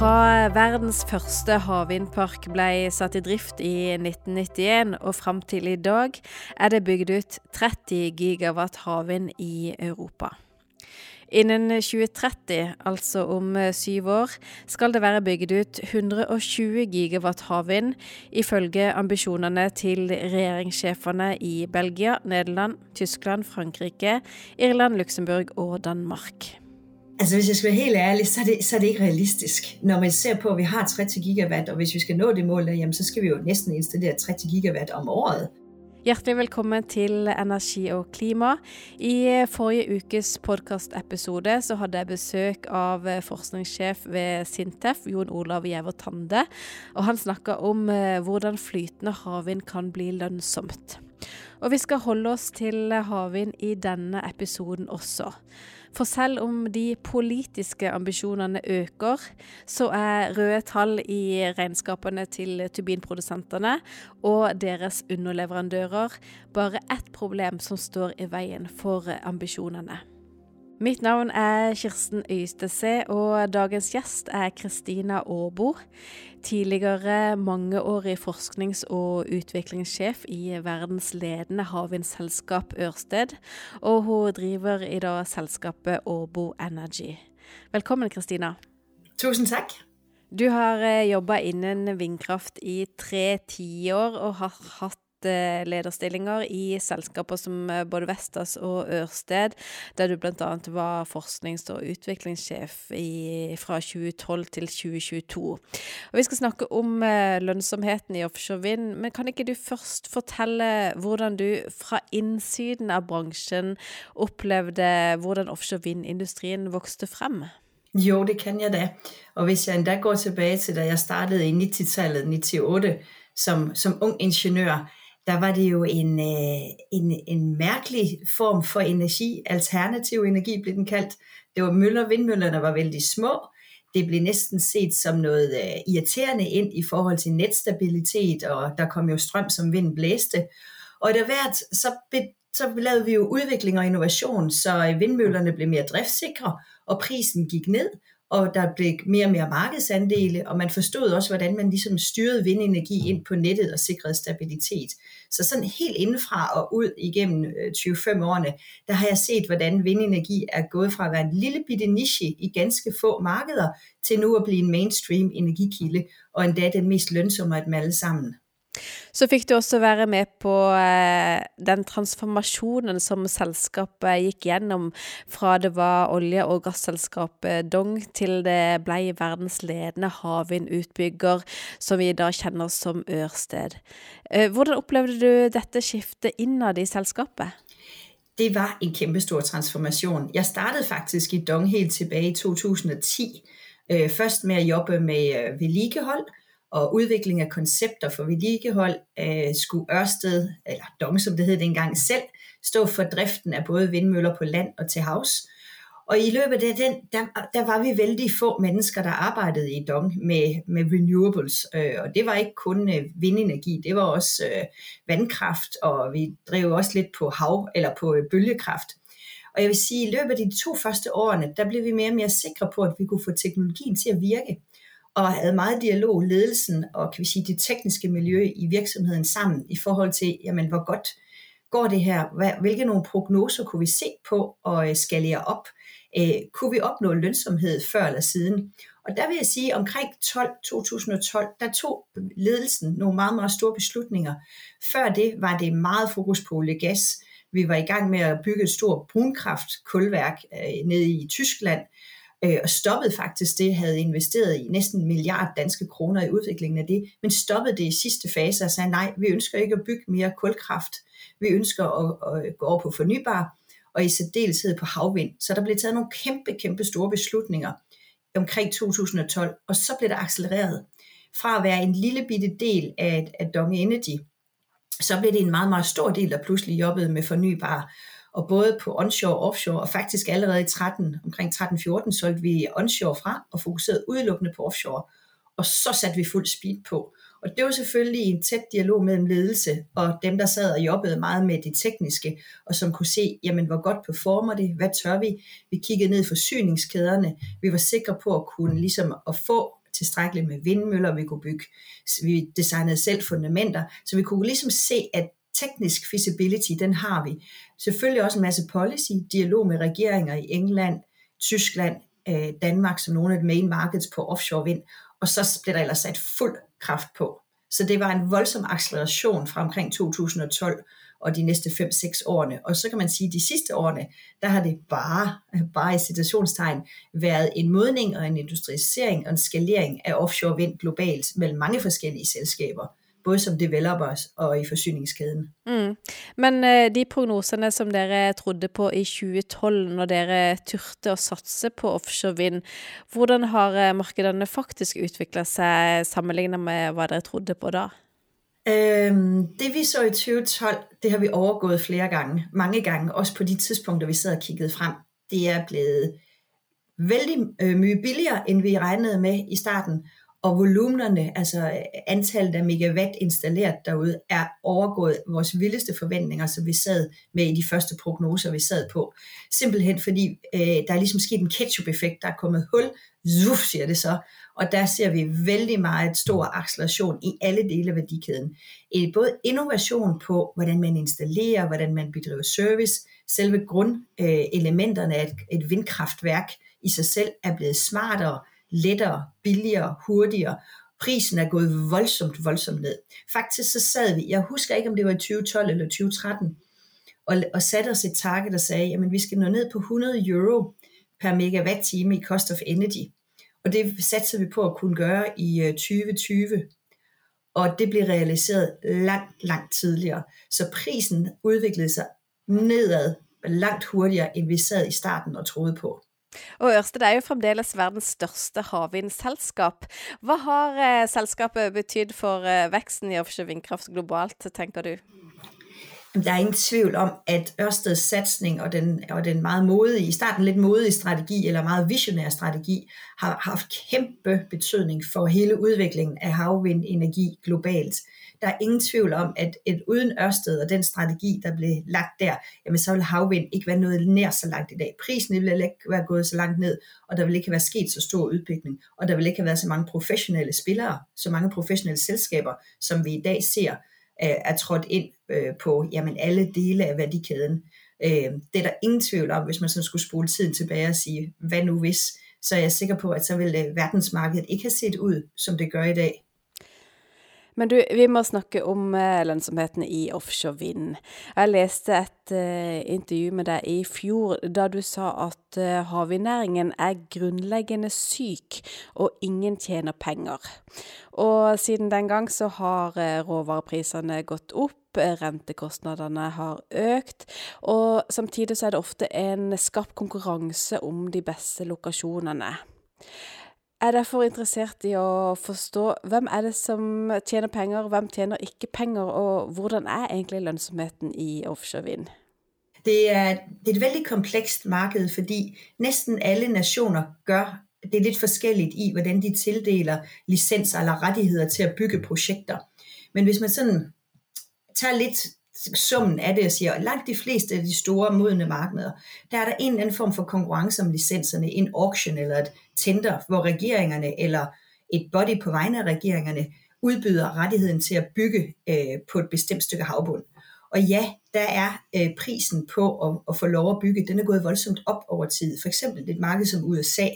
Fra verdens første havvindpark ble satt i drift i 1991 og fram til i dag er det bygd ut 30 gigawatt havvind i Europa. Innen 2030, altså om syv år, skal det være bygd ut 120 gigawatt havvind, ifølge ambisjonene til regjeringssjefene i Belgia, Nederland, Tyskland, Frankrike, Irland, Luxembourg og Danmark. Altså hvis jeg skal være helt ærlig, så er, det, så er det ikke realistisk. Når man ser på, at vi har 30 gigawatt, og hvis vi skal nå det mål der, jamen, så skal vi jo næsten installere 30 gigawatt om året. Hjertelig velkommen til Energi og klima. I eh, forrige ukes podkastepisode så hadde jeg besøk av eh, forskningssjef ved Sintef, Jon Olav Gjæver Tande. Og han snakka om eh, hvordan flytende havvind kan bli lønnsomt. Og vi skal holde oss til havvind i denne episoden også. For selv om de politiske ambisjonene øker, så er røde tall i regnskapene til turbinprodusentene og deres underleverandører bare ett problem som står i veien for ambisjonene. Mitt navn er Kirsten Øystese, og dagens gjest er Kristina Aarbo. Tidligere mangeårig forsknings- og utviklingssjef i verdens ledende havvindselskap Ørsted. Og hun driver i dag selskapet Aarbo Energy. Velkommen, Kristina. Tusen takk. Du har eh, jobba innen vindkraft i tre tiår og har hatt lederstillinger i selskaper som eh, både Vestas og Ørsted, der du bl.a. var forsknings- og utviklingssjef i, fra 2012 til 2022. Og Vi skal snakke om eh, lønnsomheten i offshore vind, men kan ikke du først fortelle hvordan du fra innsiden av bransjen opplevde hvordan offshore vindindustrien vokste frem? Jo, det kan jeg da. Og hvis jeg endda går tilbage til da jeg startede i 90-tallet, 98, som, som ung ingeniør, der var det jo en, øh, en, en mærkelig form for energi, alternativ energi blev den kaldt. Det var møller, vindmøllerne var vældig små, det blev næsten set som noget øh, irriterende ind i forhold til netstabilitet, og der kom jo strøm, som vind blæste. Og der hvert, så, be, så lavede vi jo udvikling og innovation, så øh, vindmøllerne blev mere driftsikre, og prisen gik ned, og der blev mere og mere markedsandele, og man forstod også, hvordan man ligesom styrede vindenergi ind på nettet og sikrede stabilitet. Så sådan helt indefra og ud igennem øh, 25 årene, der har jeg set, hvordan vindenergi er gået fra at være en lille bitte niche i ganske få markeder, til nu at blive en mainstream energikilde, og endda den mest lønsomme af dem alle sammen. Så fikk du også være med på eh, den transformasjonen som selskapet gikk gjennom fra det var olje- og gasselskapet Dong til det ble verdens ledende havvindutbygger, som vi da kjenner som Ørsted. Eh, hvordan opplevde du dette skiftet innad i selskapet? Det var en kæmpestor transformation. Jeg startede faktisk i Dong helt tilbage i 2010. Eh, først med at jobbe med øh, vedligehold, og udvikling af koncepter for vedligehold øh, skulle Ørsted, eller Dong som det hed dengang selv, stå for driften af både vindmøller på land og til havs. Og i løbet af den, der, der var vi vældig få mennesker, der arbejdede i Dong med, med renewables. Øh, og det var ikke kun øh, vindenergi, det var også øh, vandkraft, og vi drev også lidt på hav eller på øh, bølgekraft. Og jeg vil sige, at i løbet af de to første årene, der blev vi mere og mere sikre på, at vi kunne få teknologien til at virke og havde meget dialog, ledelsen og kan vi sige, det tekniske miljø i virksomheden sammen i forhold til, jamen, hvor godt går det her? Hvad, hvilke nogle prognoser kunne vi se på og øh, skalere op? Øh, kunne vi opnå lønsomhed før eller siden? Og der vil jeg sige, omkring 12, 2012, der tog ledelsen nogle meget, meget store beslutninger. Før det var det meget fokus på olie gas. Vi var i gang med at bygge et stort brunkraft-kulværk øh, nede i Tyskland, øh, og stoppede faktisk det, havde investeret i næsten en milliard danske kroner i udviklingen af det, men stoppede det i sidste fase og sagde, nej, vi ønsker ikke at bygge mere kulkraft, vi ønsker at, at gå over på fornybar, og i særdeleshed på havvind. Så der blev taget nogle kæmpe, kæmpe store beslutninger omkring 2012, og så blev det accelereret. Fra at være en lille bitte del af, af Dong Energy, så blev det en meget, meget stor del, der pludselig jobbede med fornybar og både på onshore og offshore, og faktisk allerede i 13, omkring 13-14 solgte vi onshore fra og fokuserede udelukkende på offshore. Og så satte vi fuld speed på. Og det var selvfølgelig en tæt dialog mellem ledelse og dem, der sad og jobbede meget med det tekniske, og som kunne se, jamen hvor godt performer det, hvad tør vi? Vi kiggede ned i forsyningskæderne, vi var sikre på at kunne ligesom at få tilstrækkeligt med vindmøller, vi kunne bygge, vi designede selv fundamenter, så vi kunne ligesom se, at teknisk feasibility, den har vi. Selvfølgelig også en masse policy, dialog med regeringer i England, Tyskland, øh, Danmark som nogle af de main markets på offshore vind, og så blev der ellers sat fuld kraft på. Så det var en voldsom acceleration fra omkring 2012 og de næste 5-6 årene. Og så kan man sige, at de sidste årene, der har det bare, bare i citationstegn, været en modning og en industrialisering og en skalering af offshore vind globalt mellem mange forskellige selskaber både som developers og i forsyningskæden. Mm. Men uh, de prognoserne som dere trodde på i 2012, når dere turte å satse på offshore vind, hvordan har uh, markedene faktisk utviklet sig sammenlignet med hvad dere trodde på da? Øhm, det vi så i 2012, det har vi overgået flere gange, mange gange, også på de tidspunkter, vi sad og kiggede frem. Det er blevet vældig øh, mye billigere, end vi regnede med i starten, og volumenerne, altså antallet af megawatt installeret derude, er overgået vores vildeste forventninger, som vi sad med i de første prognoser, vi sad på. Simpelthen fordi øh, der er ligesom sket en ketchup-effekt, der er kommet hul, zuf, siger det så, og der ser vi vældig meget stor acceleration i alle dele af værdikæden. Både innovation på, hvordan man installerer, hvordan man bedriver service, selve grundelementerne af et, et vindkraftværk i sig selv er blevet smartere, lettere, billigere, hurtigere. Prisen er gået voldsomt, voldsomt ned. Faktisk så sad vi, jeg husker ikke om det var i 2012 eller 2013, og, og satte os et target og sagde, jamen vi skal nå ned på 100 euro per megawatt-time i cost of energy. Og det satte vi på at kunne gøre i øh, 2020. Og det blev realiseret langt, langt tidligere. Så prisen udviklede sig nedad langt hurtigere, end vi sad i starten og troede på. Og Ørsted er jo fremdeles verdens største havvindselskap. Hva har eh, selskapet betydd for eh, væksten i offshore vindkraft globalt, tænker du? Der er ingen tvivl om, at Ørsteds satsning og den, og den meget modige, i starten lidt modige strategi, eller meget visionære strategi, har haft kæmpe betydning for hele udviklingen af havvindenergi globalt der er ingen tvivl om, at et uden Ørsted og den strategi, der blev lagt der, jamen så vil havvind ikke være noget nær så langt i dag. Prisen vil ikke være gået så langt ned, og der vil ikke være sket så stor udbygning, og der vil ikke have været så mange professionelle spillere, så mange professionelle selskaber, som vi i dag ser, øh, er trådt ind øh, på jamen, alle dele af værdikæden. Øh, det er der ingen tvivl om, hvis man sådan skulle spole tiden tilbage og sige, hvad nu hvis, så er jeg sikker på, at så ville verdensmarkedet ikke have set ud, som det gør i dag. Men du, vi må snakke om eh, lønnsomheten i offshore vind. Jeg læste et uh, intervju med dig i fjor, da du sa at eh, uh, havvindnæringen er grundlæggende syk, og ingen tjener penger. Og siden den gang så har uh, råvarepriserne gått op, rentekostnaderne har økt, og samtidig så er det ofte en skarp konkurrence om de bedste lokasjonerne er derfor interessert i at forstå, hvem er det som tjener penger, hvem tjener ikke penger, og hvordan er egentlig lønsomheden i offshore vind? Det er, det er et veldig komplekst marked, fordi næsten alle nationer gør det er lidt forskelligt i, hvordan de tildeler licenser eller rettigheder til at bygge projekter. Men hvis man sådan tager lidt summen af det jeg siger, langt de fleste af de store modne markeder, der er der en eller anden form for konkurrence om licenserne, en auction eller et tender, hvor regeringerne eller et body på vegne af regeringerne udbyder rettigheden til at bygge øh, på et bestemt stykke havbund. Og ja, der er øh, prisen på at, at få lov at bygge, den er gået voldsomt op over tid. For eksempel et marked som USA,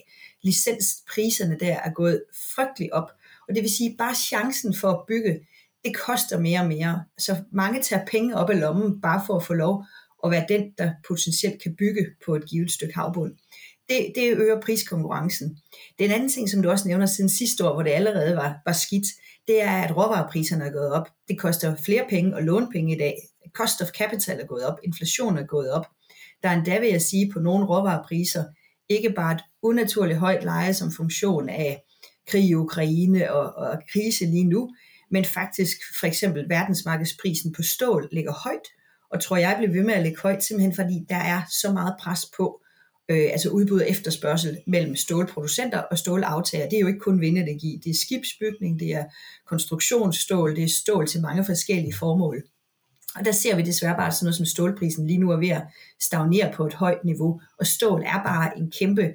licenspriserne der er gået frygtelig op. Og det vil sige, bare chancen for at bygge det koster mere og mere. Så mange tager penge op af lommen, bare for at få lov at være den, der potentielt kan bygge på et givet stykke havbund. Det, det øger priskonkurrencen. Den anden ting, som du også nævner siden sidste år, hvor det allerede var, var skidt, det er, at råvarepriserne er gået op. Det koster flere penge at låne penge i dag. Cost of capital er gået op. Inflation er gået op. Der er endda, vil jeg sige, på nogle råvarepriser, ikke bare et unaturligt højt leje som funktion af krig i Ukraine og, og krise lige nu, men faktisk for eksempel verdensmarkedsprisen på stål ligger højt, og tror jeg bliver ved med at ligge højt, simpelthen fordi der er så meget pres på, øh, altså udbud og efterspørgsel mellem stålproducenter og stålaftager. Det er jo ikke kun vindenergi, det er skibsbygning, det er konstruktionsstål, det er stål til mange forskellige formål. Og der ser vi desværre bare sådan noget som stålprisen lige nu er ved at stagnere på et højt niveau, og stål er bare en kæmpe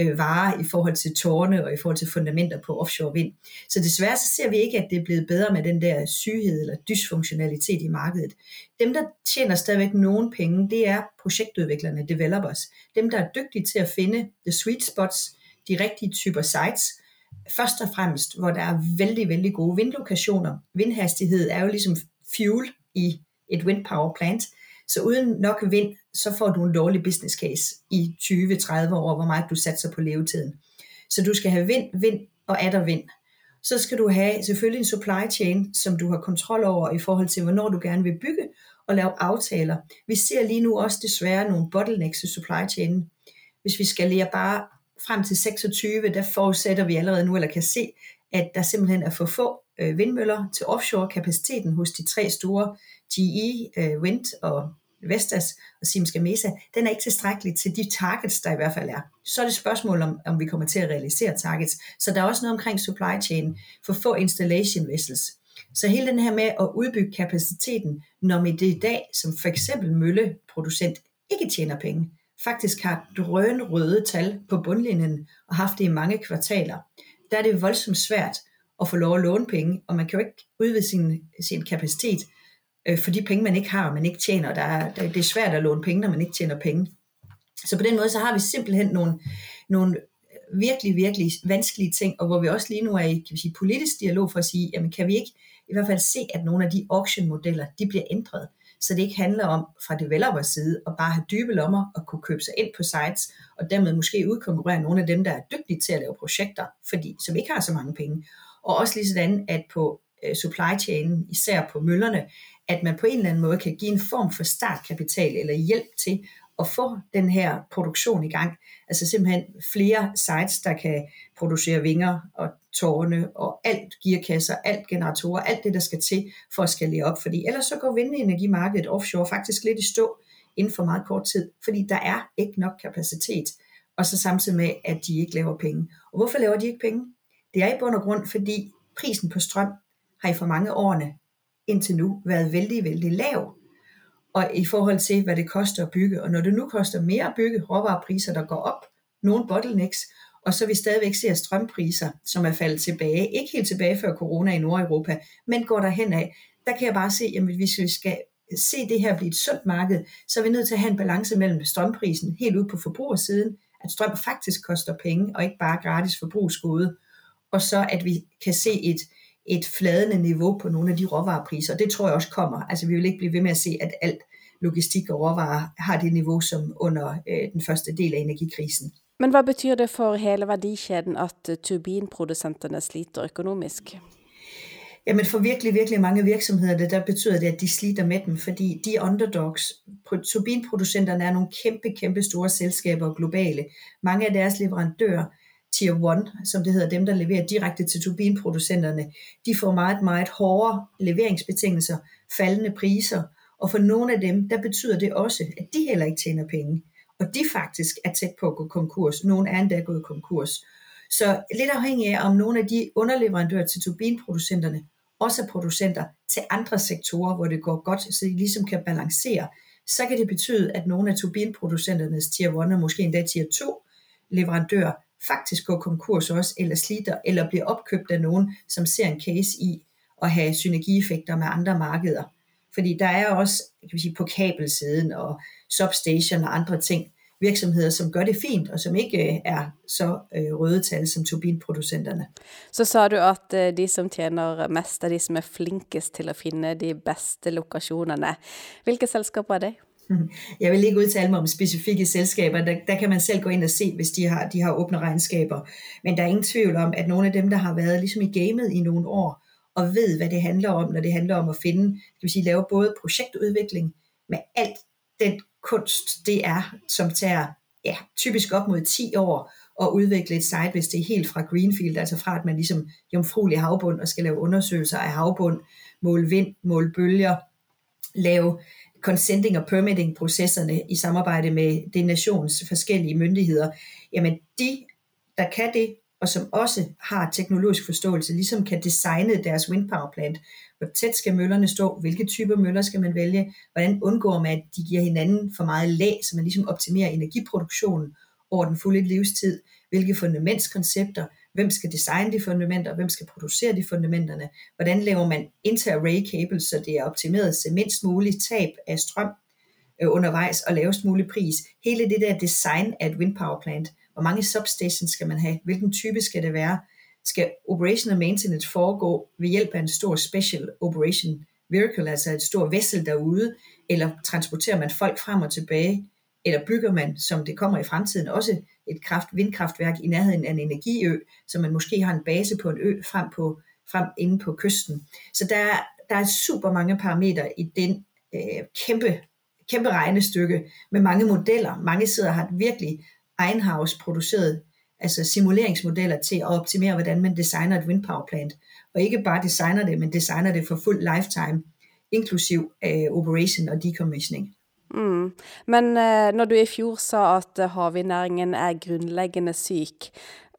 øh, varer i forhold til tårne og i forhold til fundamenter på offshore vind. Så desværre så ser vi ikke, at det er blevet bedre med den der syghed eller dysfunktionalitet i markedet. Dem, der tjener stadigvæk nogen penge, det er projektudviklerne, developers. Dem, der er dygtige til at finde the sweet spots, de rigtige typer sites, først og fremmest, hvor der er vældig, vældig gode vindlokationer. Vindhastighed er jo ligesom fuel i et wind power plant. Så uden nok vind, så får du en dårlig business case i 20-30 år, hvor meget du satser på levetiden. Så du skal have vind, vind og adder vind. Så skal du have selvfølgelig en supply chain, som du har kontrol over i forhold til, hvornår du gerne vil bygge og lave aftaler. Vi ser lige nu også desværre nogle bottlenecks i supply chain. Hvis vi skal lige bare frem til 26, der forudsætter vi allerede nu, eller kan se, at der simpelthen er for få øh, vindmøller til offshore-kapaciteten hos de tre store GE, øh, Wind og Vestas og Siemens Gamesa, den er ikke tilstrækkelig til de targets, der i hvert fald er. Så er det spørgsmål om, om vi kommer til at realisere targets. Så der er også noget omkring supply chain for få installation vessels. Så hele den her med at udbygge kapaciteten, når vi det i dag, som for eksempel mølleproducent, ikke tjener penge, faktisk har drøn røde tal på bundlinjen og haft det i mange kvartaler, der er det voldsomt svært at få lov at låne penge, og man kan jo ikke udvide sin, sin kapacitet øh, for de penge, man ikke har, og man ikke tjener. Der er, der, det er svært at låne penge, når man ikke tjener penge. Så på den måde, så har vi simpelthen nogle, nogle virkelig, virkelig vanskelige ting, og hvor vi også lige nu er i kan vi sige, politisk dialog for at sige, jamen kan vi ikke i hvert fald se, at nogle af de auction-modeller, de bliver ændret, så det ikke handler om fra developers side at bare have dybe lommer og kunne købe sig ind på sites, og dermed måske udkonkurrere nogle af dem, der er dygtige til at lave projekter, fordi som ikke har så mange penge. Og også lige sådan, at på øh, supply chain, især på møllerne, at man på en eller anden måde kan give en form for startkapital eller hjælp til at få den her produktion i gang. Altså simpelthen flere sites, der kan producere vinger og tårne og alt gearkasser, alt generatorer, alt det, der skal til for at skalere op. Fordi ellers så går vindenergimarkedet offshore faktisk lidt i stå inden for meget kort tid, fordi der er ikke nok kapacitet. Og så samtidig med, at de ikke laver penge. Og hvorfor laver de ikke penge? Det er i bund og grund, fordi prisen på strøm har i for mange årene indtil nu været vældig, vældig lav. Og i forhold til, hvad det koster at bygge. Og når det nu koster mere at bygge, råvarepriser, der går op, nogle bottlenecks, og så vi stadigvæk ser strømpriser, som er faldet tilbage. Ikke helt tilbage før corona i Nordeuropa, men går der af. Der kan jeg bare se, at hvis vi skal se det her blive et sundt marked, så er vi nødt til at have en balance mellem strømprisen helt ud på forbrugersiden, at strøm faktisk koster penge, og ikke bare gratis forbrugsgode, og så at vi kan se et, et fladende niveau på nogle af de råvarepriser. Det tror jeg også kommer. Altså vi vil ikke blive ved med at se, at alt logistik og råvarer har det niveau som under øh, den første del af energikrisen. Men hvad betyder det for hele værdikæden, at turbinproducenterne sliter økonomisk? Jamen for virkelig, virkelig mange virksomheder, det, der betyder det, at de sliter med dem, fordi de underdogs, turbinproducenterne er nogle kæmpe, kæmpe store selskaber globale. Mange af deres leverandører tier 1, som det hedder, dem der leverer direkte til turbinproducenterne, de får meget, meget hårdere leveringsbetingelser, faldende priser, og for nogle af dem, der betyder det også, at de heller ikke tjener penge, og de faktisk er tæt på at gå konkurs. Nogle er endda gået konkurs. Så lidt afhængig af, om nogle af de underleverandører til turbinproducenterne også er producenter til andre sektorer, hvor det går godt, så de ligesom kan balancere, så kan det betyde, at nogle af turbinproducenternes tier 1 og måske endda tier 2 leverandører faktisk går konkurs også, eller slider, eller bliver opkøbt af nogen, som ser en case i at have synergieffekter med andre markeder. Fordi der er også kan vi sige, på kabelsiden og substation og andre ting, virksomheder, som gør det fint, og som ikke øh, er så øh, røde tal som turbinproducenterne. Så sa du, at øh, de, som tjener mest, er de, som er flinkest til at finde de bedste lokationerne. Hvilke selskaber er det? Jeg vil ikke udtale mig om specifikke selskaber, der, der kan man selv gå ind og se, hvis de har, de har åbne regnskaber. Men der er ingen tvivl om, at nogle af dem, der har været ligesom i gamet i nogle år, og ved, hvad det handler om, når det handler om at finde, skal vi sige, lave både projektudvikling med alt den kunst, det er, som tager ja, typisk op mod 10 år at udvikle et site, hvis det er helt fra Greenfield, altså fra at man ligesom jomfruelig havbund og skal lave undersøgelser af havbund, måle vind, måle bølger, lave consenting og permitting processerne i samarbejde med det nations forskellige myndigheder, jamen de, der kan det, og som også har teknologisk forståelse, ligesom kan designe deres wind power plant. Hvor tæt skal møllerne stå? Hvilke typer møller skal man vælge? Hvordan undgår man, at de giver hinanden for meget lag, så man ligesom optimerer energiproduktionen over den fulde livstid? hvilke fundamentskoncepter, hvem skal designe de fundamenter, hvem skal producere de fundamenterne, hvordan laver man inter-array cables, så det er optimeret til mindst muligt tab af strøm øh, undervejs og lavest mulig pris. Hele det der design af et wind power plant, hvor mange substations skal man have, hvilken type skal det være, skal operation og maintenance foregå ved hjælp af en stor special operation vehicle, altså et stort vessel derude, eller transporterer man folk frem og tilbage, eller bygger man, som det kommer i fremtiden, også et kraft, vindkraftværk i nærheden af en energiø, så man måske har en base på en ø frem, på, frem inde på kysten. Så der, der er super mange parametre i den øh, kæmpe, kæmpe regnestykke med mange modeller. Mange sidder har virkelig egenhavs produceret altså simuleringsmodeller til at optimere, hvordan man designer et wind power plant. Og ikke bare designer det, men designer det for fuld lifetime, inklusiv øh, operation og decommissioning. Mm. Men uh, når du i fjor sa at eh, havvindnæringen er grundlæggende syk,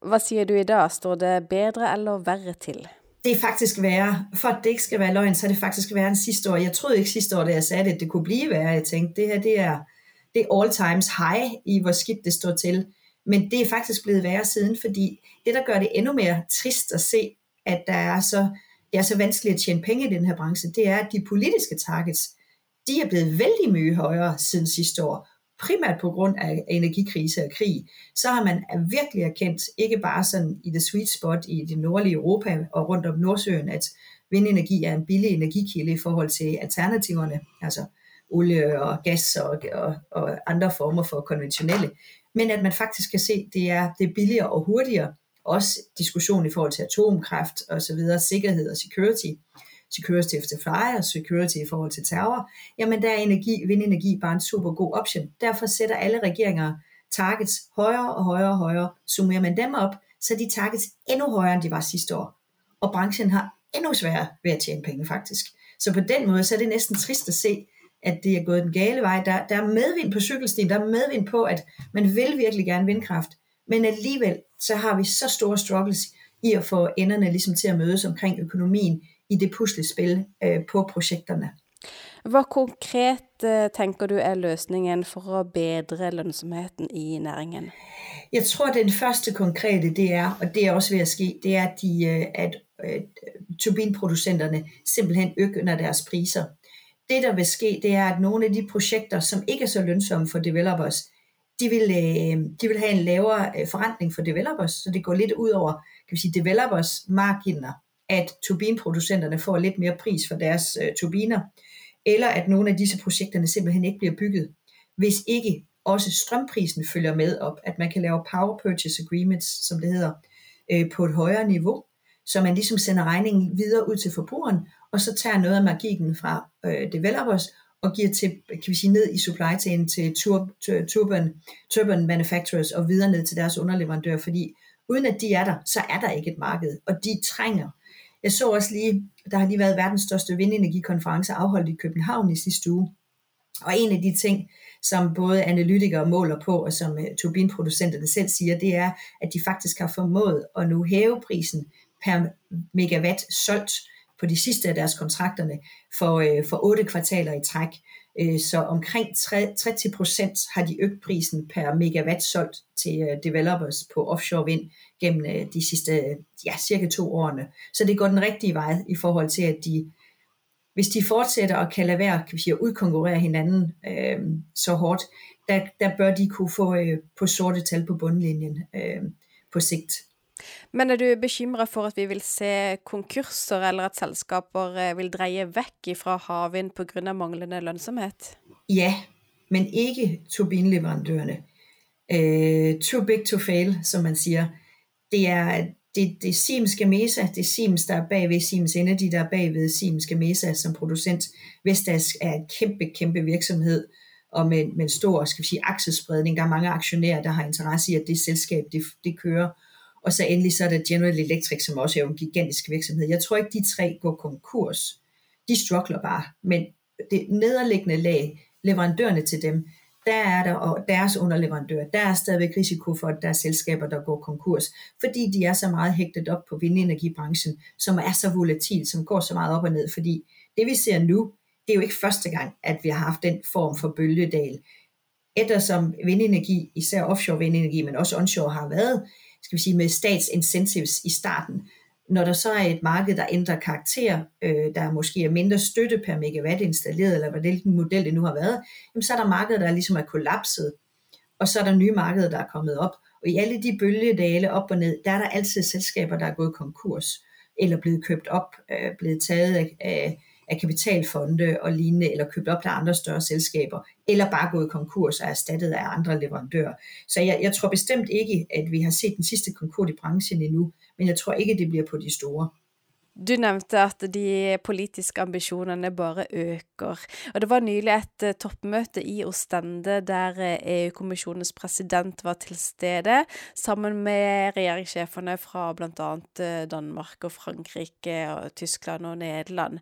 hvad siger du i dag? Står det bedre eller værre til? Det er faktisk værre. For at det ikke skal være løgn, så er det faktisk værre end sidste år. Jeg troede ikke sidste år, da jeg sagde det, at det kunne blive værre. Jeg tænkte, det her det er, det er all times high i, hvor skidt det står til. Men det er faktisk blevet værre siden, fordi det, der gør det endnu mere trist at se, at der er så, det er så vanskeligt at tjene penge i den her branche, det er, at de politiske targets, de er blevet vældig mye højere siden sidste år. Primært på grund af energikrise og krig, så har man virkelig erkendt, ikke bare sådan i det sweet spot i det nordlige Europa og rundt om Nordsøen, at vindenergi er en billig energikilde i forhold til alternativerne, altså olie og gas og, og, og andre former for konventionelle men at man faktisk kan se, at det er, det er billigere og hurtigere. Også diskussion i forhold til atomkraft og så videre, sikkerhed og security, security of supply og security i forhold til terror, jamen der er energi, vindenergi bare en super god option. Derfor sætter alle regeringer targets højere og højere og højere. Summerer man dem op, så er de targets endnu højere, end de var sidste år. Og branchen har endnu sværere ved at tjene penge faktisk. Så på den måde, så er det næsten trist at se, at det er gået den gale vej. Der, der er medvind på cykelstien, der er medvind på, at man vil virkelig gerne vindkraft, men alligevel så har vi så store struggles i at få enderne ligesom til at mødes omkring økonomien i det puslespil øh, på projekterne. Hvad konkret øh, tænker du er løsningen for at bedre lønsomheden i næringen? Jeg tror, den første konkrete, det er, og det er også ved at ske, det er, at, de, øh, at turbinproducenterne simpelthen øger deres priser det der vil ske, det er, at nogle af de projekter, som ikke er så lønsomme for developers, de vil, øh, de vil have en lavere forrentning for developers, så det går lidt ud over kan vi sige, developers marginer, at turbinproducenterne får lidt mere pris for deres øh, turbiner, eller at nogle af disse projekterne simpelthen ikke bliver bygget, hvis ikke også strømprisen følger med op, at man kan lave power purchase agreements, som det hedder, øh, på et højere niveau, så man ligesom sender regningen videre ud til forbrugeren, og så tager noget af marginen fra øh, developers og giver til, kan vi sige, ned i supply chain til tur, turban, turban manufacturers og videre ned til deres underleverandører, fordi uden at de er der, så er der ikke et marked, og de trænger. Jeg så også lige, der har lige været verdens største vindenergikonference afholdt i København i sidste uge, og en af de ting, som både analytikere måler på, og som uh, turbinproducenterne selv siger, det er, at de faktisk har formået at nu hæve prisen per megawatt solgt på de sidste af deres kontrakterne for, øh, for otte kvartaler i træk. Øh, så omkring 30 procent har de øget prisen per megawatt solgt til øh, developers på offshore vind gennem øh, de sidste ja, cirka to årene. Så det går den rigtige vej i forhold til, at de, hvis de fortsætter og kan lade være kan vi sige, at udkonkurrere hinanden øh, så hårdt, der, der bør de kunne få øh, på sorte tal på bundlinjen øh, på sigt. Men er du bekymret for, at vi vil se konkurser, eller at selskaber eh, vil dreje væk fra havvind på grund af manglende lønsomhed? Ja, men ikke turbinleverandørerne. Uh, too big to fail, som man siger. Det er, det, det er Siemens Gamesa, det er Siemens, der er bagved Siemens Energy, der er bagved Siemens Gamesa som producent. Vestas er en kæmpe, kæmpe virksomhed, og med, med en stor skal vi sige, aksespredning. Der er mange aktionærer, der har interesse i, at det selskab det, det kører. Og så endelig så er der General Electric, som også er en gigantisk virksomhed. Jeg tror ikke, de tre går konkurs. De struggler bare. Men det nederliggende lag, leverandørerne til dem, der er der, og deres underleverandører, der er stadigvæk risiko for, at der er selskaber, der går konkurs, fordi de er så meget hægtet op på vindenergibranchen, som er så volatil, som går så meget op og ned, fordi det vi ser nu, det er jo ikke første gang, at vi har haft den form for bølgedal. Eftersom vindenergi, især offshore vindenergi, men også onshore har været skal vi sige, med statsincentives i starten. Når der så er et marked, der ændrer karakter, øh, der måske er mindre støtte per megawatt installeret, eller hvilken model det nu har været, jamen så er der markeder, der ligesom er kollapset, og så er der nye markeder, der er kommet op. Og i alle de bølgedale op og ned, der er der altid selskaber, der er gået konkurs, eller blevet købt op, øh, blevet taget af, af, af kapitalfonde og lignende, eller købt op af andre større selskaber, eller bare gået konkurs og erstattet af andre leverandører. Så jeg, jeg tror bestemt ikke, at vi har set den sidste konkurs i branchen endnu, men jeg tror ikke, det bliver på de store. Du nevnte at de politiske ambisjonene bare øker. Og det var nylig et eh, toppmøte i Ostende der eh, EU-kommisjonens president var til stede, sammen med regjeringssjefene fra bl.a. Uh, eh, Danmark og Frankrike og Tyskland og Nederland.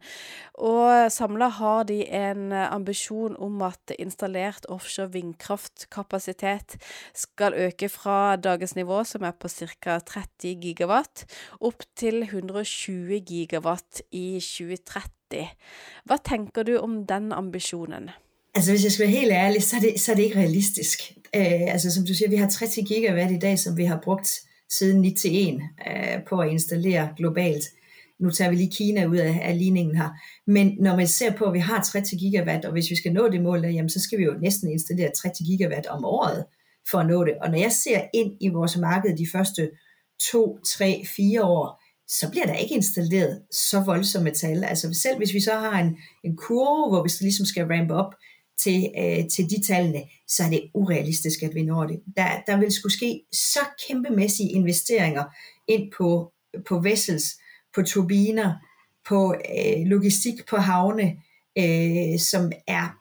Og samla har de en ambisjon om at installert offshore vindkraftkapasitet skal øke fra dagens nivå, som er på ca. 30 gigawatt, opp til 120 gigawatt gigawatt i 2030. Hvad tænker du om den ambitionen? Altså hvis jeg skal være helt ærlig, så er det, så er det ikke realistisk. Uh, altså som du siger, vi har 30 gigawatt i dag, som vi har brugt siden 9 til 1 uh, øh, på at installere globalt. Nu tager vi lige Kina ud af, af ligningen her. Men når man ser på, at vi har 30 gigawatt, og hvis vi skal nå det mål der, jamen, så skal vi jo næsten installere 30 gigawatt om året for at nå det. Og når jeg ser ind i vores marked de første to, tre, fire år, så bliver der ikke installeret så voldsomme tal. Altså selv hvis vi så har en, en kurve, hvor vi ligesom skal ramp op til, øh, til de tallene, så er det urealistisk, at vi når det. Der, der vil skulle ske så kæmpemæssige investeringer ind på, på vessels, på turbiner, på øh, logistik på havne, øh, som er,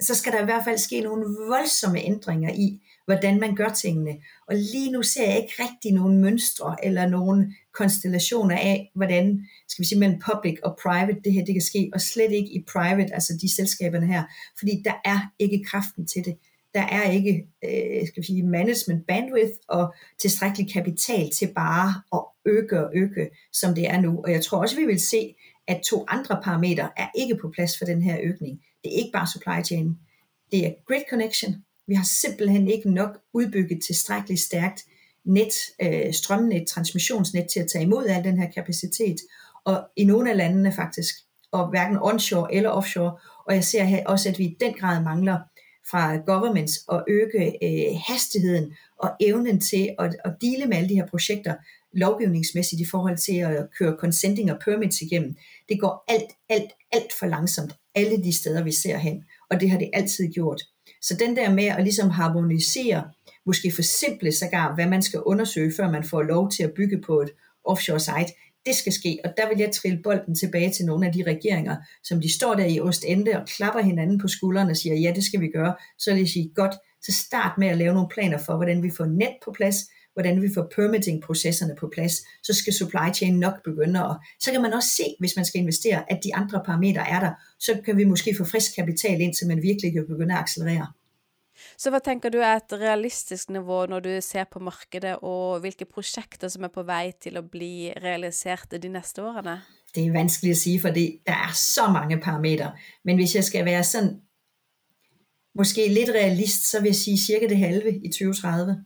så skal der i hvert fald ske nogle voldsomme ændringer i, hvordan man gør tingene. Og lige nu ser jeg ikke rigtig nogen mønstre eller nogen konstellationer af, hvordan, skal vi sige, mellem public og private det her det kan ske, og slet ikke i private, altså de selskaberne her, fordi der er ikke kraften til det. Der er ikke, øh, skal vi sige, management bandwidth og tilstrækkelig kapital til bare at øge og øge, som det er nu. Og jeg tror også, vi vil se, at to andre parametre er ikke på plads for den her øgning. Det er ikke bare supply chain. Det er grid connection, vi har simpelthen ikke nok udbygget tilstrækkeligt stærkt net, øh, strømnet, transmissionsnet til at tage imod al den her kapacitet, og i nogle af landene faktisk, og hverken onshore eller offshore, og jeg ser her også, at vi i den grad mangler fra governments at øge øh, hastigheden og evnen til at, at dele med alle de her projekter lovgivningsmæssigt i forhold til at køre consenting og permits igennem. Det går alt, alt, alt for langsomt alle de steder, vi ser hen, og det har det altid gjort. Så den der med at ligesom harmonisere, måske forsimple sågar, hvad man skal undersøge, før man får lov til at bygge på et offshore site, det skal ske. Og der vil jeg trille bolden tilbage til nogle af de regeringer, som de står der i Ostende og klapper hinanden på skuldrene og siger, ja, det skal vi gøre. Så vil jeg sige, godt, så start med at lave nogle planer for, hvordan vi får net på plads, hvordan vi får permitting-processerne på plads, så skal supply chain nok begynde. Og så kan man også se, hvis man skal investere, at de andre parametre er der. Så kan vi måske få frisk kapital ind, så man virkelig kan begynde at accelerere. Så hva tenker du er et realistisk nivå når du ser på markedet, og hvilke prosjekter som er på vei til å bli realisert de neste årene? Det er vanskelig å si, for det, der er så mange parametre. Men hvis jeg skal være sånn måske lidt realist, så vil jeg sige cirka det halve i 2030.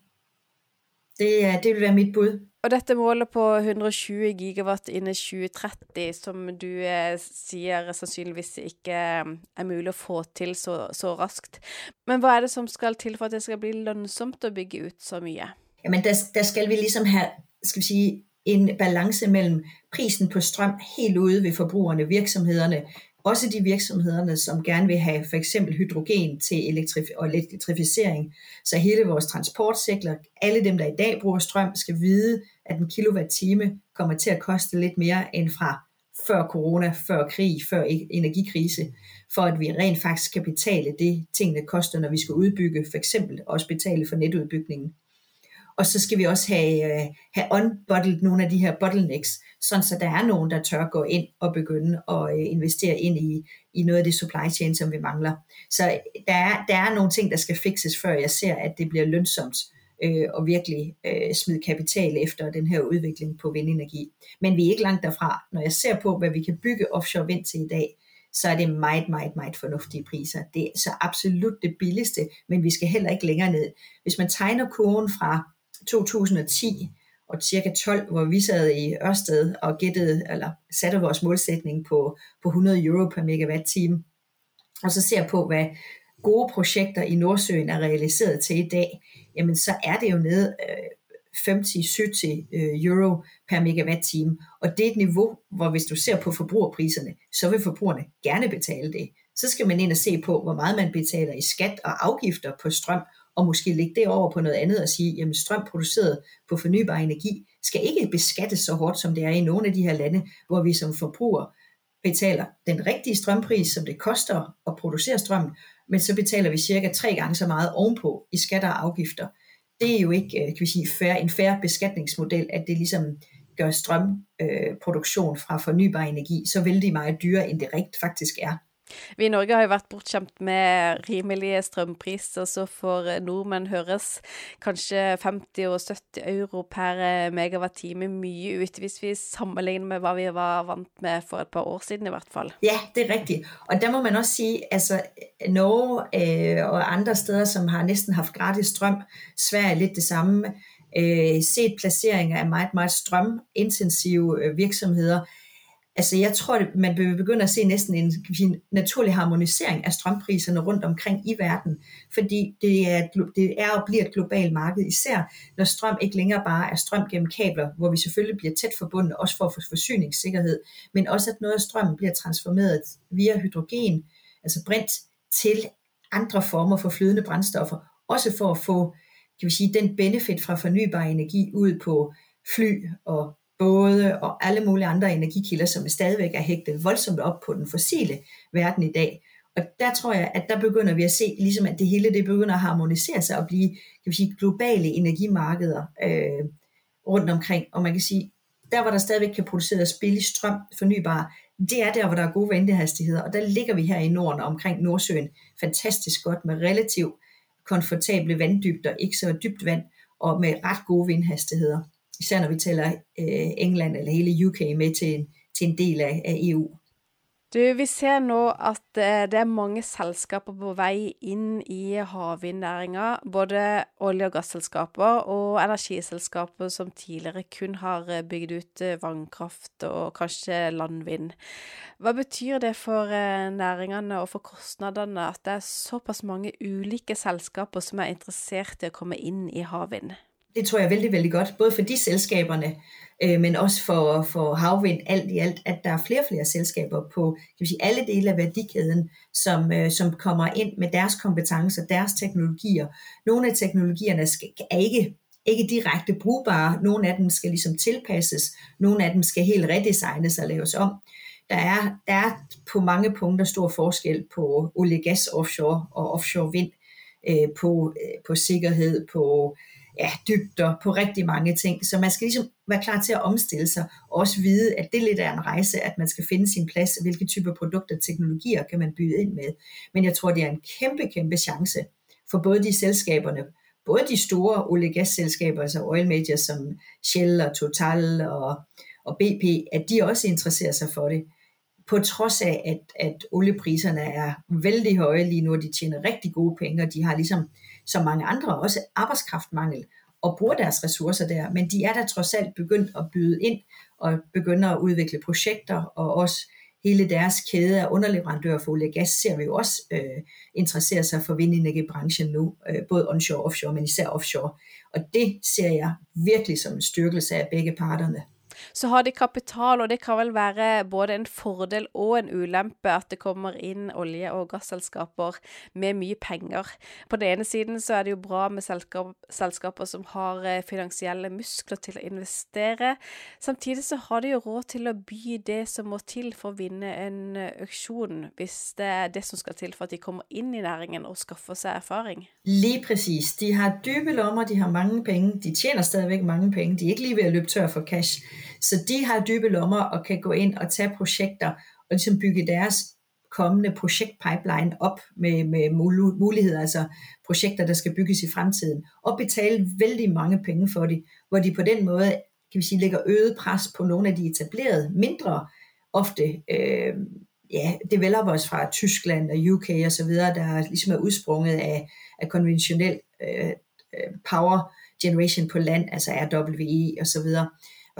Det, det vil være mit bud. Og dette målet på 120 gigawatt innen 2030, som du eh, sier sannsynligvis ikke mm, er mulig å få til så, så raskt. Men hva er det, som skal til for, at det skal bli lønnsomt å bygge ut så mye? Jamen, der, der skal vi liksom ha skal vi si, en balance mellom prisen på strøm helt ude ved forbrugerne, virksomhederne, også de virksomhederne, som gerne vil have for eksempel hydrogen til elektrif- og elektrificering. Så hele vores transportsektor, alle dem, der i dag bruger strøm, skal vide, at en kilowatt-time kommer til at koste lidt mere end fra før corona, før krig, før e- energikrise, for at vi rent faktisk kan betale det, tingene koster, når vi skal udbygge, for eksempel også betale for netudbygningen. Og så skal vi også have, øh, have unbottled nogle af de her bottlenecks, sådan så der er nogen, der tør gå ind og begynde at øh, investere ind i, i noget af det supply chain, som vi mangler. Så øh, der er, der er nogle ting, der skal fikses, før jeg ser, at det bliver lønsomt øh, og virkelig øh, smide kapital efter den her udvikling på vindenergi. Men vi er ikke langt derfra. Når jeg ser på, hvad vi kan bygge offshore vind til i dag, så er det meget, meget, meget fornuftige priser. Det er så absolut det billigste, men vi skal heller ikke længere ned. Hvis man tegner kurven fra 2010 og cirka 12, hvor vi sad i Ørsted og gættede, eller satte vores målsætning på, på 100 euro per megawatt-time, og så ser på, hvad gode projekter i Nordsøen er realiseret til i dag, jamen så er det jo nede øh, 50-70 øh, euro per megawatt-time. Og det er et niveau, hvor hvis du ser på forbrugerpriserne, så vil forbrugerne gerne betale det. Så skal man ind og se på, hvor meget man betaler i skat og afgifter på strøm, og måske lægge det over på noget andet og sige, jamen strøm produceret på fornybar energi skal ikke beskattes så hårdt, som det er i nogle af de her lande, hvor vi som forbruger betaler den rigtige strømpris, som det koster at producere strøm, men så betaler vi cirka tre gange så meget ovenpå i skatter og afgifter. Det er jo ikke øh, kan vi sige, fair, en færre beskatningsmodel, at det ligesom gør strømproduktion øh, fra fornybar energi så vældig meget dyrere, end det rigt faktisk er. Vi i Norge har jo vært bortskjemt med rimelige strømpriser, så for eh, nordmenn høres kanskje 50 og 70 euro per eh, megawatt-time mye ut, hvis vi sammenligner med hvad vi var vant med for et par år siden i hvert fall. Ja, det er rigtigt. Og der må man også sige, altså Norge øh, og andre steder, som har næsten haft gratis strøm, Sverige lidt det samme, øh, set placeringer af meget, meget strømintensive øh, virksomheder, Altså jeg tror, at man vil begynde at se næsten en, en naturlig harmonisering af strømpriserne rundt omkring i verden, fordi det er, det er og bliver et globalt marked, især når strøm ikke længere bare er strøm gennem kabler, hvor vi selvfølgelig bliver tæt forbundet, også for at få forsyningssikkerhed, men også at noget af strømmen bliver transformeret via hydrogen, altså brint, til andre former for flydende brændstoffer, også for at få kan vi sige, den benefit fra fornybar energi ud på fly og både og alle mulige andre energikilder, som stadigvæk er hægtet voldsomt op på den fossile verden i dag. Og der tror jeg, at der begynder vi at se, ligesom at det hele det begynder at harmonisere sig og blive kan vi sige, globale energimarkeder øh, rundt omkring. Og man kan sige, der hvor der stadigvæk kan produceres billig strøm, fornybar, det er der, hvor der er gode ventehastigheder. Og der ligger vi her i Norden omkring Nordsøen fantastisk godt med relativt komfortable vanddybder, ikke så dybt vand, og med ret gode vindhastigheder især når vi tæller øh, England eller hele UK med til en, til en del af, af EU. Du, vi ser nå at øh, det er mange selskaper på vej ind i havvindnæringa, både olje- og gasselskaper og energiselskaper, som tidligere kun har øh, bygget ut øh, vandkraft og kanskje landvind. Hvad betyder det for næringerne og for kostnaderne, at det er såpass mange ulike selskaper, som er interesseret i at komme ind i havvind? Det tror jeg er vældig, vældig godt, både for de selskaberne, øh, men også for, for havvind alt i alt, at der er flere og flere selskaber på kan vi sige, alle dele af værdikæden, som, øh, som kommer ind med deres kompetencer, deres teknologier. Nogle af teknologierne skal, er ikke ikke direkte brugbare. Nogle af dem skal ligesom tilpasses. Nogle af dem skal helt redesignes og laves om. Der er, der er på mange punkter stor forskel på olie, gas, offshore og offshore vind, øh, på, øh, på sikkerhed, på ja, dybder på rigtig mange ting. Så man skal ligesom være klar til at omstille sig, og også vide, at det lidt er en rejse, at man skal finde sin plads, hvilke typer produkter og teknologier kan man byde ind med. Men jeg tror, det er en kæmpe, kæmpe chance for både de selskaberne, både de store olie gasselskaber, altså oil majors som Shell og Total og, og BP, at de også interesserer sig for det. På trods af, at, at oliepriserne er vældig høje lige nu, og de tjener rigtig gode penge, og de har ligesom som mange andre også arbejdskraftmangel og bruger deres ressourcer der, men de er da trods alt begyndt at byde ind og begynder at udvikle projekter, og også hele deres kæde af underleverandører for olie og gas ser vi jo også øh, interessere sig for vindenergibranchen nu, øh, både onshore og offshore, men især offshore. Og det ser jeg virkelig som en styrkelse af begge parterne så har de kapital, og det kan vel være både en fordel og en ulempe at det kommer inn olje- og gasselskaper med mye penger. På den ene siden så er det jo bra med selskaper som har eh, finansielle muskler til å investere. Samtidig så har de jo råd til å by det som må til for å vinne en auksjon, hvis det er det som skal til for at de kommer inn i næringen og skaffer sig erfaring. Lige præcis. De har dybe lommer, de har mange penge, de tjener stadigvæk mange penge, de er ikke lige ved at løbe tør for cash. Så de har dybe lommer og kan gå ind og tage projekter og ligesom bygge deres kommende projektpipeline op med, med muligheder, altså projekter, der skal bygges i fremtiden, og betale vældig mange penge for det, hvor de på den måde, kan vi sige, lægger øget pres på nogle af de etablerede, mindre ofte, øh, ja, developers fra Tyskland og UK og så videre, der ligesom er udsprunget af, af konventionel øh, øh power generation på land, altså RWE og så videre,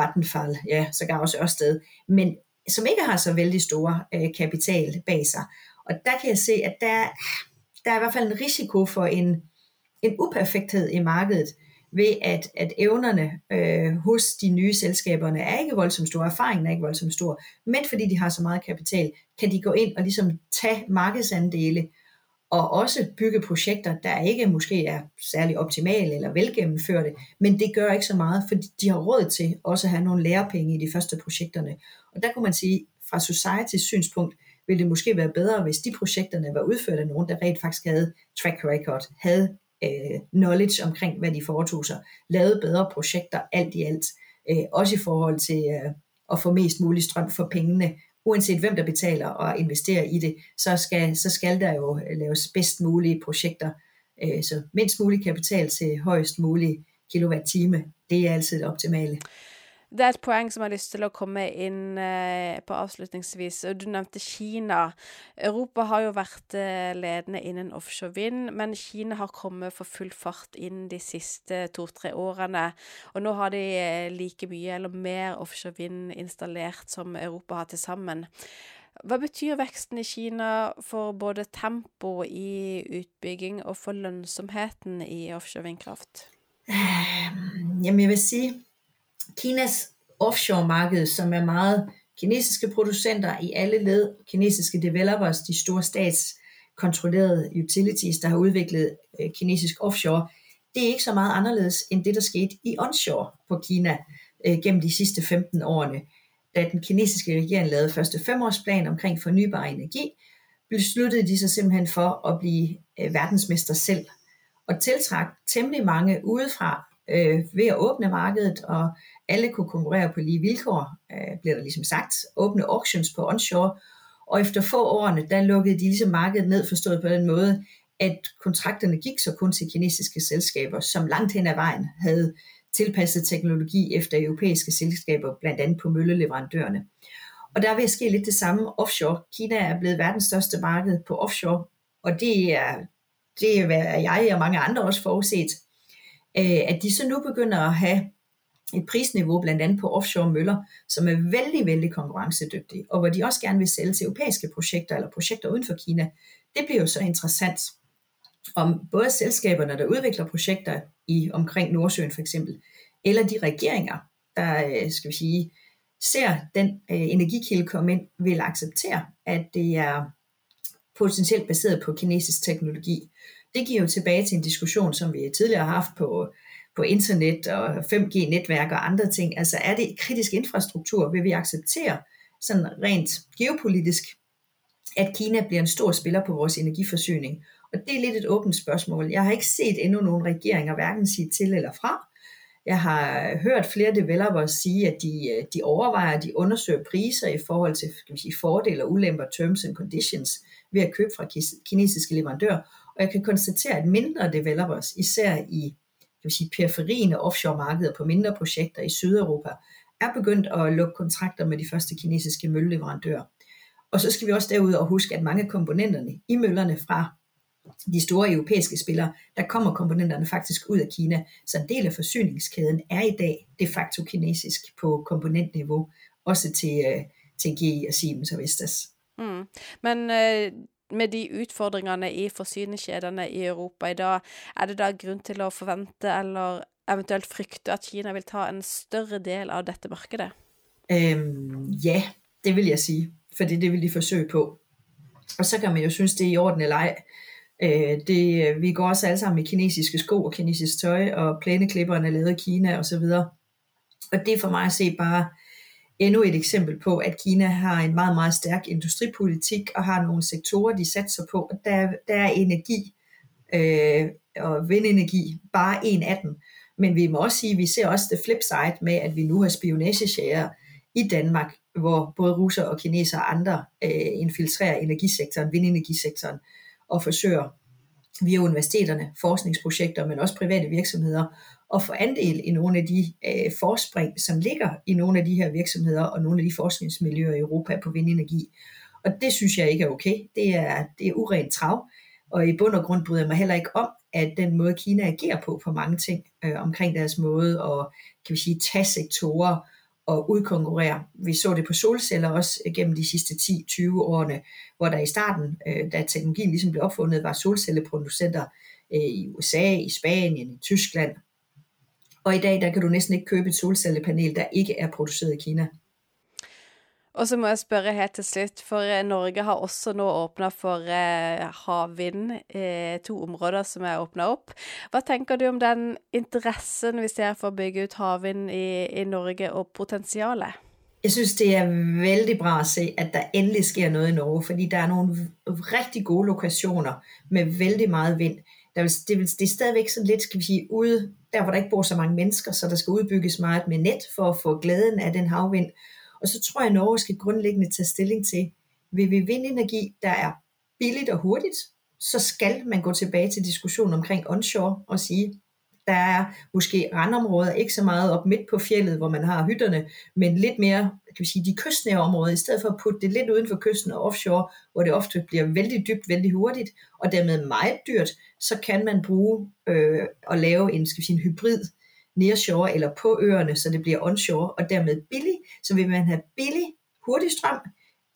Vattenfall, ja, så gav også Ørsted, men som ikke har så vældig store øh, kapital bag sig. Og der kan jeg se, at der, der er i hvert fald en risiko for en, en uperfekthed i markedet, ved at, at evnerne øh, hos de nye selskaberne er ikke voldsomt store, erfaringen er ikke voldsomt stor, men fordi de har så meget kapital, kan de gå ind og ligesom tage markedsandele, og også bygge projekter, der ikke måske er særlig optimale eller velgennemførte, men det gør ikke så meget, fordi de har råd til også at have nogle lærepenge i de første projekterne. Og der kunne man sige, fra Societys synspunkt, ville det måske være bedre, hvis de projekterne var udført af nogen, der rent faktisk havde track record, havde øh, knowledge omkring, hvad de foretog sig, lavede bedre projekter alt i alt, øh, også i forhold til øh, at få mest mulig strøm for pengene, uanset hvem der betaler og investerer i det, så skal, så skal der jo øh, laves bedst mulige projekter, øh, så mindst mulig kapital til højst mulig kilowatt-time, det er altid det optimale. Det er et poeng som jeg har lyst til å komme inn eh, på avslutningsvis. Du nevnte Kina. Europa har jo vært eh, ledende innen offshore vind, men Kina har kommet for full fart inn de siste to-tre årene. Og nå har de eh, like mye eller mer offshore vind installert som Europa har til sammen. Hva betyr veksten i Kina for både tempo i utbygging og for lønnsomheten i offshore vindkraft? Eh, jamen, jeg vil si Kinas offshore-marked, som er meget kinesiske producenter i alle led, kinesiske developers, de store statskontrollerede utilities, der har udviklet øh, kinesisk offshore, det er ikke så meget anderledes end det, der skete i onshore på Kina øh, gennem de sidste 15 årene. Da den kinesiske regering lavede første femårsplan omkring fornybar energi, besluttede de sig simpelthen for at blive øh, verdensmester selv og tiltrak temmelig mange udefra øh, ved at åbne markedet og alle kunne konkurrere på lige vilkår, øh, bliver der ligesom sagt, åbne auctions på onshore, og efter få årene, der lukkede de ligesom markedet ned, forstået på den måde, at kontrakterne gik så kun til kinesiske selskaber, som langt hen ad vejen havde tilpasset teknologi efter europæiske selskaber, blandt andet på mølleleverandørerne. Og der vil ske lidt det samme offshore. Kina er blevet verdens største marked på offshore, og det er, det er jeg og mange andre også forudset, øh, at de så nu begynder at have et prisniveau blandt andet på offshore møller, som er vældig, vældig konkurrencedygtige, og hvor de også gerne vil sælge til europæiske projekter eller projekter uden for Kina. Det bliver jo så interessant, om både selskaberne, der udvikler projekter i omkring Nordsøen for eksempel, eller de regeringer, der øh, skal vi sige, ser den øh, energikilde komme ind, vil acceptere, at det er potentielt baseret på kinesisk teknologi. Det giver jo tilbage til en diskussion, som vi tidligere har haft på på internet og 5G-netværk og andre ting. Altså er det kritisk infrastruktur? Vil vi acceptere sådan rent geopolitisk, at Kina bliver en stor spiller på vores energiforsyning? Og det er lidt et åbent spørgsmål. Jeg har ikke set endnu nogen regeringer hverken sige til eller fra. Jeg har hørt flere developers sige, at de, de overvejer, at de undersøger priser i forhold til skal vi sige, fordele og ulemper, terms and conditions, ved at købe fra kinesiske leverandører. Og jeg kan konstatere, at mindre developers, især i jeg vil sige, periferien af offshore-markeder på mindre projekter i Sydeuropa, er begyndt at lukke kontrakter med de første kinesiske mølleleverandører. Og så skal vi også derudover huske, at mange af komponenterne i møllerne fra de store europæiske spillere, der kommer komponenterne faktisk ud af Kina. Så en del af forsyningskæden er i dag de facto kinesisk på komponentniveau, også til, øh, til GE og Siemens og Vestas. Mm. Men øh, med de utfordringene i forsyningskjedene i Europa i dag, er det da grunn til å forvente eller eventuelt frykte at Kina vil ta en større del av dette markedet? Øhm, ja, det vil jeg sige, fordi det vil de forsøge på. Og så kan man jo synes, det er i orden eller ej. Øh, det, øh, vi går også alle sammen i kinesiske sko og kinesisk tøj, og plæneklipperne er lavet i Kina osv. Og, og det er for mig at se bare endnu et eksempel på, at Kina har en meget, meget stærk industripolitik og har nogle sektorer, de satser på. Og der, der er energi øh, og vindenergi bare en af dem. Men vi må også sige, at vi ser også det flip side med, at vi nu har spionagesager i Danmark, hvor både russer og kineser og andre øh, infiltrerer energisektoren, vindenergisektoren, og forsøger via universiteterne, forskningsprojekter, men også private virksomheder, at få andel i nogle af de øh, forspring, som ligger i nogle af de her virksomheder og nogle af de forskningsmiljøer i Europa på vindenergi. Og det synes jeg ikke er okay. Det er, det er urent trav. Og i bund og grund bryder jeg mig heller ikke om, at den måde Kina agerer på på mange ting øh, omkring deres måde at kan vi sige, tage sektorer og udkonkurrere. Vi så det på solceller også øh, gennem de sidste 10-20 årene, hvor der i starten, øh, da teknologien ligesom blev opfundet, var solcelleproducenter øh, i USA, i Spanien, i Tyskland. Og i dag, der kan du næsten ikke købe et solcellepanel, der ikke er produceret i Kina. Og så må jeg spørre helt til slutt, for eh, Norge har også nå åpna for eh, havvind, eh, to områder som er åpna opp. Hva tenker du om den interessen vi ser for å bygge ut havvind i, i Norge, og potensialet? Jeg synes, det er veldig bra at se, at der endelig sker noget i Norge, fordi der er nogle rigtig gode lokationer med vældig meget vind. Der vil, det, vil, det er stadigvæk sådan lidt, skal vi sige, ude, der hvor der ikke bor så mange mennesker, så der skal udbygges meget med net for at få glæden af den havvind. Og så tror jeg, at Norge skal grundlæggende tage stilling til, vil vi vindenergi, der er billigt og hurtigt, så skal man gå tilbage til diskussionen omkring onshore og sige, der er måske randområder, ikke så meget op midt på fjellet, hvor man har hytterne, men lidt mere, kan vi sige, de kystnære områder, i stedet for at putte det lidt uden for kysten og offshore, hvor det ofte bliver vældig dybt, vældig hurtigt, og dermed meget dyrt, så kan man bruge øh, og lave en, skal vi sige, en hybrid nearshore eller på øerne, så det bliver onshore, og dermed billig. Så vil man have billig, hurtig strøm,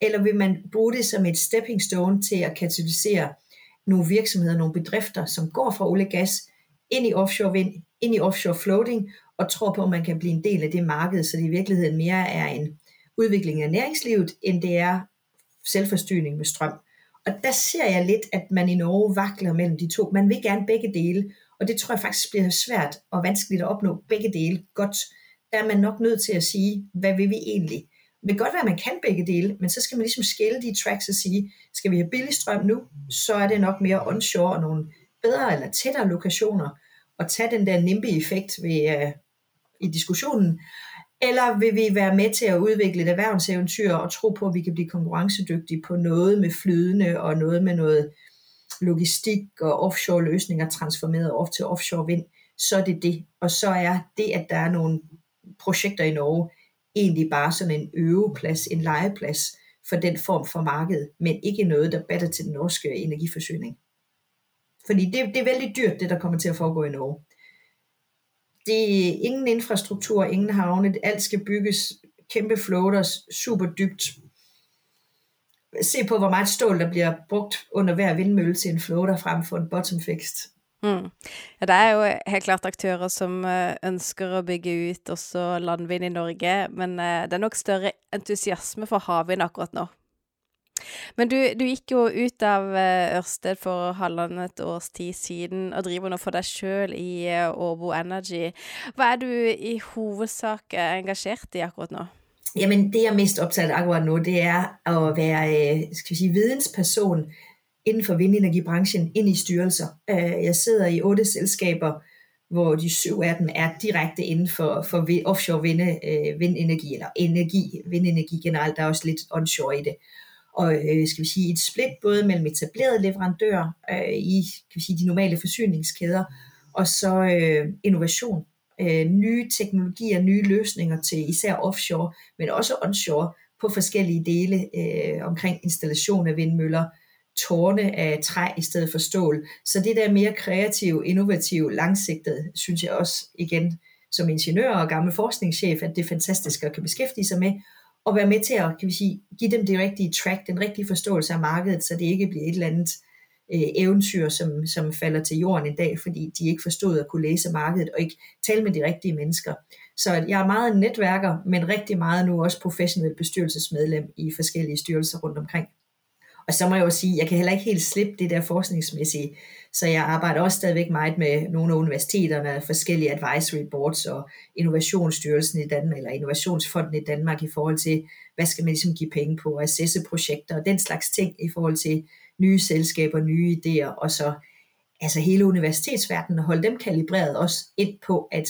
eller vil man bruge det som et stepping stone til at katalysere nogle virksomheder, nogle bedrifter, som går fra olie og gas ind i offshore vind, ind i offshore floating, og tror på, at man kan blive en del af det marked, så det i virkeligheden mere er en udvikling af næringslivet, end det er selvforstyrning med strøm. Og der ser jeg lidt, at man i Norge vakler mellem de to. Man vil gerne begge dele, og det tror jeg faktisk bliver svært og vanskeligt at opnå begge dele godt. Der er man nok nødt til at sige, hvad vil vi egentlig? Det kan godt være, at man kan begge dele, men så skal man ligesom skille de tracks og sige, skal vi have billig strøm nu, så er det nok mere onshore og nogle bedre eller tættere lokationer, og tage den der NIMBY-effekt ved, øh, i diskussionen, eller vil vi være med til at udvikle et erhvervseventyr og tro på, at vi kan blive konkurrencedygtige på noget med flydende og noget med noget logistik og offshore løsninger transformeret off til offshore vind, så er det det. Og så er det, at der er nogle projekter i Norge, egentlig bare sådan en øveplads, en legeplads for den form for marked, men ikke noget, der batter til den norske energiforsyning. Fordi det, det er vældig dyrt, det der kommer til at foregå i Norge. Det er ingen infrastruktur, ingen havne, alt skal bygges, kæmpe floaters, super dybt, se på, hvor meget stål, der bliver brugt under hver vindmølle til en floater frem for en bottom fixed. Mm. Ja, det er jo helt klart aktører som øh, ønsker å bygge ut også landvind i Norge, men øh, det er nok større entusiasme for havvind akkurat nå. Men du, du gikk jo ut av eh, Ørsted for halvannet års tid siden og driver nå for deg sjøl i eh, Åbo Energy. Hva er du i hovedsak eh, engasjert i akkurat nå? Jamen det jeg er mest opptatt av akkurat nu, det er å være skal vi si, vidensperson innenfor vindenergibransjen inn i styrelser. Jeg sitter i åtte selskaper hvor de syv af dem er direkte inden for, for offshore vinde, vindenergi, eller energi, vindenergi generelt, der er også lidt onshore i det. Og øh, skal vi sige, et split både mellem etablerede leverandører øh, i kan vi sige, de normale forsyningskæder, og så øh, innovation øh, nye teknologier, nye løsninger til især offshore, men også onshore på forskellige dele øh, omkring installation af vindmøller, tårne af træ i stedet for stål. Så det der mere kreative, innovative, langsigtede, synes jeg også igen som ingeniør og gammel forskningschef, at det er fantastisk at kan beskæftige sig med, og være med til at kan vi sige, give dem det rigtige track, den rigtige forståelse af markedet, så det ikke bliver et eller andet øh, eventyr, som, som falder til jorden en dag, fordi de ikke forstod at kunne læse markedet og ikke tale med de rigtige mennesker. Så jeg er meget netværker, men rigtig meget nu også professionel bestyrelsesmedlem i forskellige styrelser rundt omkring. Og så må jeg jo sige, jeg kan heller ikke helt slippe det der forskningsmæssige, så jeg arbejder også stadigvæk meget med nogle af universiteterne, forskellige advisory boards og Innovationsstyrelsen i Danmark, eller Innovationsfonden i Danmark i forhold til, hvad skal man ligesom give penge på, assesse projekter og den slags ting i forhold til nye selskaber, nye idéer, og så altså hele universitetsverdenen og holde dem kalibreret også ind på, at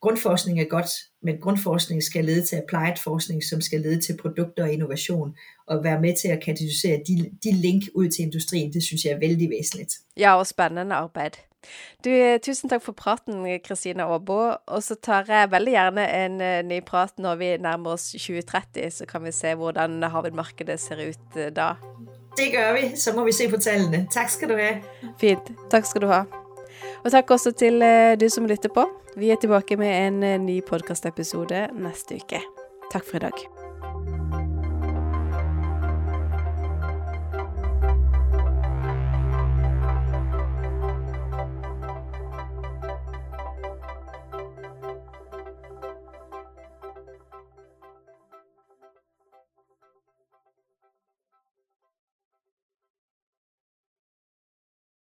grundforskning er godt, men grundforskning skal lede til applied forskning, som skal lede til produkter og innovation, og være med til at katalysere de, de link ud til industrien, det synes jeg er vældig væsentligt. Ja, og spændende arbejde. Du, tusen tak for praten, Christine Aabo. Og så tar jeg veldig gjerne en uh, ny prat når vi nærmer oss 2030, så kan vi se hvordan havvindmarkedet ser ut uh, da. Det gør vi. Så må vi se på tallene. Tak skal du have. Fint. Takk skal du ha. Og takk også til eh, du som lytter på. Vi er tilbake med en eh, ny podkastepisode neste uke. Takk for i dag.